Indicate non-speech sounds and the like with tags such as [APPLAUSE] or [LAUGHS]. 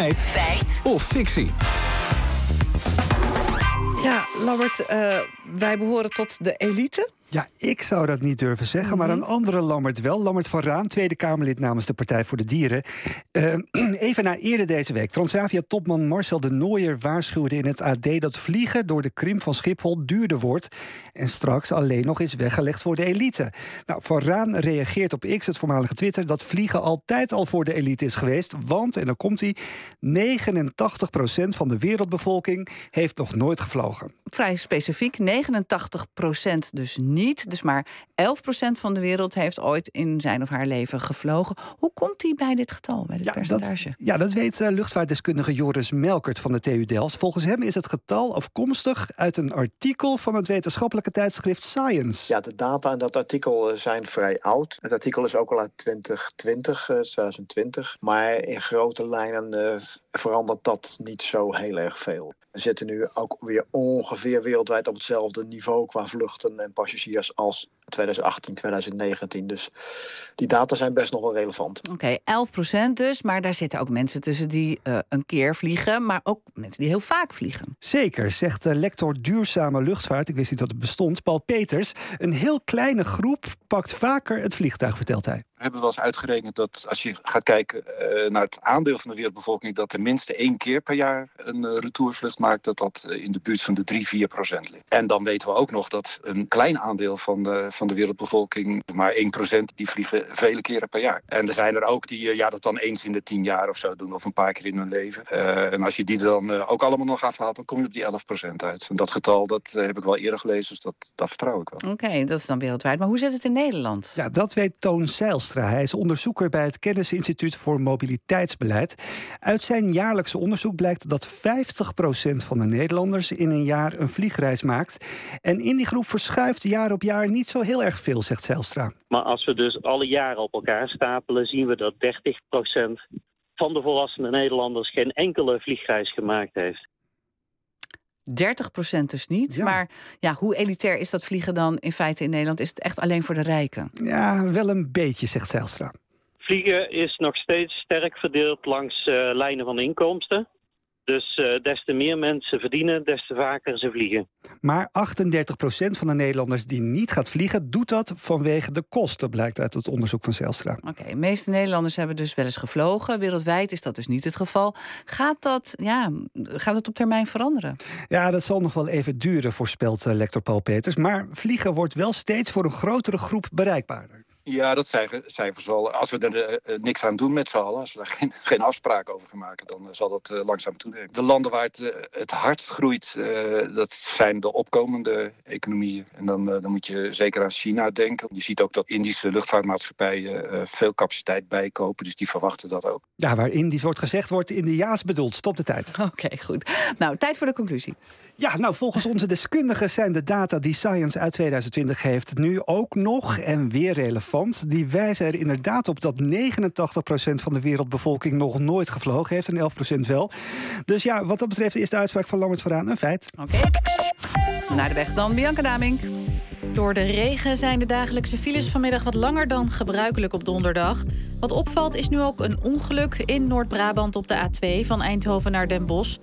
Feit. Feit. Of fictie. Ja, Lambert, uh, wij behoren tot de elite. Ja, ik zou dat niet durven zeggen, maar een andere Lammert wel. Lammert van Raan, Tweede Kamerlid namens de Partij voor de Dieren. Uh, [CLEARS THROAT] even na eerder deze week. Transavia-topman Marcel de Nooier waarschuwde in het AD... dat vliegen door de krim van Schiphol duurder wordt... en straks alleen nog is weggelegd voor de elite. Nou, Van Raan reageert op X, het voormalige Twitter... dat vliegen altijd al voor de elite is geweest. Want, en dan komt hij, 89% van de wereldbevolking heeft nog nooit gevlogen. Vrij specifiek, 89 dus niet. Dus maar 11% van de wereld heeft ooit in zijn of haar leven gevlogen. Hoe komt hij bij dit getal, bij dit ja, percentage? Dat, ja, dat weet uh, luchtvaartdeskundige Joris Melkert van de TU Delft. Volgens hem is het getal afkomstig uit een artikel van het wetenschappelijke tijdschrift Science. Ja, de data in dat artikel eh, zijn vrij oud. Het artikel is ook al uit 2020, 2020. Eh, maar in grote lijnen verandert dat niet zo heel erg veel. We zitten nu ook weer ongeveer wereldwijd op hetzelfde niveau qua vluchten en passagiers als 2018, 2019. Dus die data zijn best nog wel relevant. Oké, 11 procent dus, maar daar zitten ook mensen tussen die uh, een keer vliegen, maar ook mensen die heel vaak vliegen. Zeker, zegt de lector duurzame luchtvaart, ik wist niet dat het bestond, Paul Peters. Een heel kleine groep pakt vaker het vliegtuig, vertelt hij. We hebben wel eens uitgerekend dat als je gaat kijken uh, naar het aandeel van de wereldbevolking, dat tenminste één keer per jaar een uh, retourvlucht maakt, dat dat in de buurt van de 3, 4 procent ligt. En dan weten we ook nog dat een klein aandeel van de, van de wereldbevolking, maar 1%, die vliegen vele keren per jaar. En er zijn er ook die ja, dat dan eens in de 10 jaar of zo doen, of een paar keer in hun leven. Uh, en als je die dan uh, ook allemaal nog afhaalt, dan kom je op die 11% uit. En dat getal dat, uh, heb ik wel eerder gelezen, dus dat, dat vertrouw ik wel. Oké, okay, dat is dan wereldwijd. Maar hoe zit het in Nederland? Ja, dat weet Toon Hij is onderzoeker bij het Kennisinstituut voor Mobiliteitsbeleid. Uit zijn jaarlijkse onderzoek blijkt dat 50% van de Nederlanders in een jaar een vliegreis maakt. En in die groep verschuift jaar op jaar niet zo heel erg veel, zegt Zijlstra. Maar als we dus alle jaren op elkaar stapelen, zien we dat 30% van de volwassene Nederlanders geen enkele vliegreis gemaakt heeft. 30% dus niet. Maar ja, hoe elitair is dat vliegen dan in feite in Nederland? Is het echt alleen voor de rijken? Ja, wel een beetje, zegt Zijlstra. Vliegen is nog steeds sterk verdeeld langs uh, lijnen van inkomsten. Dus uh, des te meer mensen verdienen, des te vaker ze vliegen. Maar 38% van de Nederlanders die niet gaat vliegen, doet dat vanwege de kosten, blijkt uit het onderzoek van Zelstra. Oké, de meeste Nederlanders hebben dus wel eens gevlogen. Wereldwijd is dat dus niet het geval. Gaat dat, ja, gaat het op termijn veranderen? Ja, dat zal nog wel even duren, voorspelt uh, lector Paul Peters. Maar vliegen wordt wel steeds voor een grotere groep bereikbaarder. Ja, dat zijn cijfers wel. Als we er uh, niks aan doen met z'n allen, als we daar [LAUGHS] geen, geen afspraken over gaan maken, dan uh, zal dat uh, langzaam toenemen. De landen waar het het hardst groeit, dat zijn de opkomende economieën. En dan, dan moet je zeker aan China denken. Je ziet ook dat Indische luchtvaartmaatschappijen veel capaciteit bijkopen, dus die verwachten dat ook. Ja, waar Indisch wordt gezegd, wordt Indiaas bedoeld. Stop de tijd. [LAUGHS] Oké, goed. Nou, tijd voor de conclusie. Ja, nou, volgens onze deskundigen zijn de data die Science uit 2020 heeft nu ook nog en weer relevant. Die wijzen er inderdaad op dat 89% van de wereldbevolking nog nooit gevlogen heeft en 11% wel. Dus ja, wat dat betreft is de uitspraak van Lambert Veraan een feit. Oké. Naar de weg dan, Bianca Damink. Door de regen zijn de dagelijkse files vanmiddag wat langer dan gebruikelijk op donderdag. Wat opvalt is nu ook een ongeluk in Noord-Brabant op de A2 van Eindhoven naar Den Bosch.